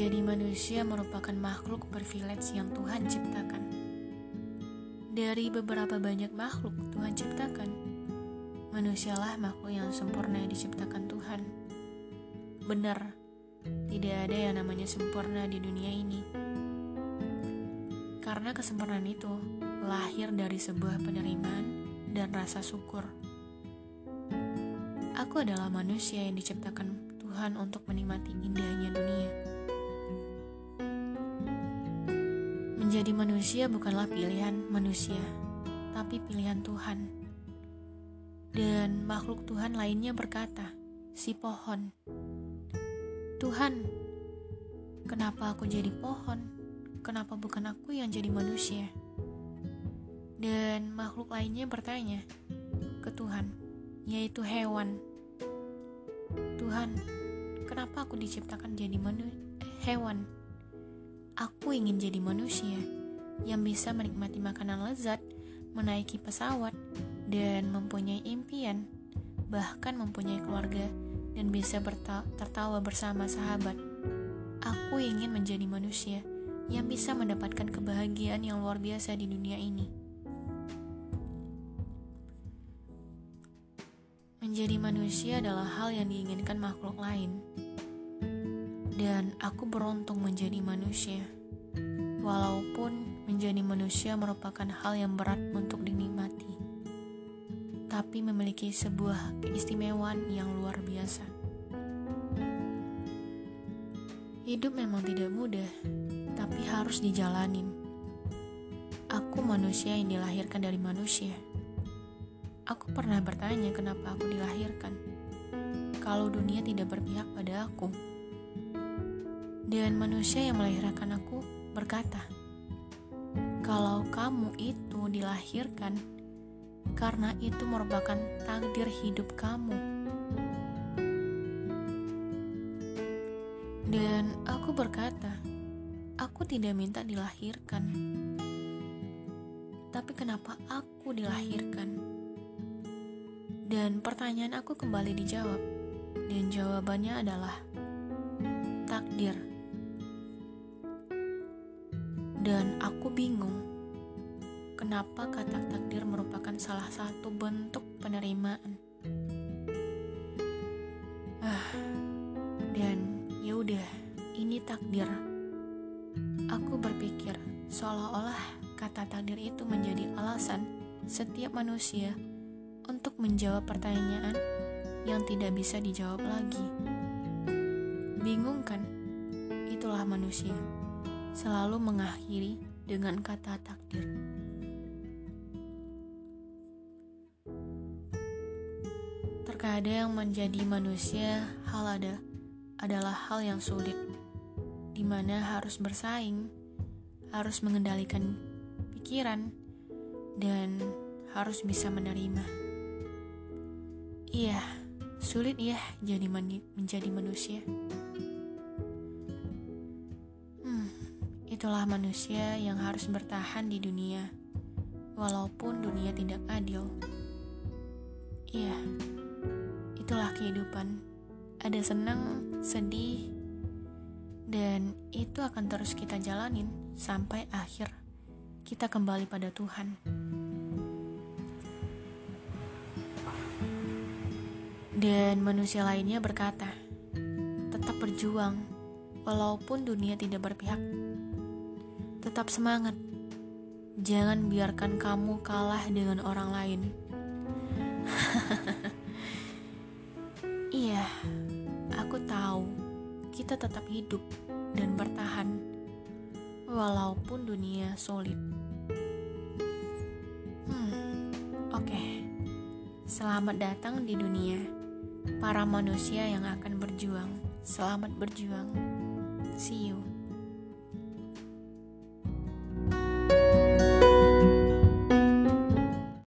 Menjadi manusia merupakan makhluk privilege yang Tuhan ciptakan. Dari beberapa banyak makhluk Tuhan ciptakan, manusialah makhluk yang sempurna yang diciptakan Tuhan. Benar, tidak ada yang namanya sempurna di dunia ini. Karena kesempurnaan itu lahir dari sebuah penerimaan dan rasa syukur. Aku adalah manusia yang diciptakan Tuhan untuk menikmati indahnya dunia. Menjadi manusia bukanlah pilihan manusia, tapi pilihan Tuhan. Dan makhluk Tuhan lainnya berkata, "Si pohon, Tuhan, kenapa aku jadi pohon? Kenapa bukan aku yang jadi manusia?" Dan makhluk lainnya bertanya ke Tuhan, yaitu hewan, "Tuhan, kenapa aku diciptakan jadi manu hewan?" Aku ingin jadi manusia yang bisa menikmati makanan lezat, menaiki pesawat, dan mempunyai impian, bahkan mempunyai keluarga dan bisa tertawa bersama sahabat. Aku ingin menjadi manusia yang bisa mendapatkan kebahagiaan yang luar biasa di dunia ini. Menjadi manusia adalah hal yang diinginkan makhluk lain, dan aku beruntung menjadi manusia. Walaupun menjadi manusia merupakan hal yang berat untuk dinikmati, tapi memiliki sebuah keistimewaan yang luar biasa. Hidup memang tidak mudah, tapi harus dijalanin. Aku manusia yang dilahirkan dari manusia. Aku pernah bertanya kenapa aku dilahirkan. Kalau dunia tidak berpihak pada aku, dan manusia yang melahirkan aku berkata, "Kalau kamu itu dilahirkan karena itu merupakan takdir hidup kamu." Dan aku berkata, "Aku tidak minta dilahirkan, tapi kenapa aku dilahirkan?" Dan pertanyaan aku kembali dijawab, dan jawabannya adalah takdir. Dan aku bingung, kenapa kata takdir merupakan salah satu bentuk penerimaan. Ah, dan ya udah, ini takdir. Aku berpikir seolah-olah kata takdir itu menjadi alasan setiap manusia untuk menjawab pertanyaan yang tidak bisa dijawab lagi. Bingung kan? Itulah manusia selalu mengakhiri dengan kata takdir. Terkadang menjadi manusia hal ada adalah hal yang sulit, di mana harus bersaing, harus mengendalikan pikiran, dan harus bisa menerima. Iya, sulit ya jadi menjadi manusia. Itulah manusia yang harus bertahan di dunia, walaupun dunia tidak adil. Iya, itulah kehidupan. Ada senang, sedih, dan itu akan terus kita jalanin sampai akhir kita kembali pada Tuhan. Dan manusia lainnya berkata, "Tetap berjuang, walaupun dunia tidak berpihak Tetap semangat. Jangan biarkan kamu kalah dengan orang lain. iya, aku tahu kita tetap hidup dan bertahan walaupun dunia sulit. Hmm, oke. Selamat datang di dunia para manusia yang akan berjuang. Selamat berjuang. See you.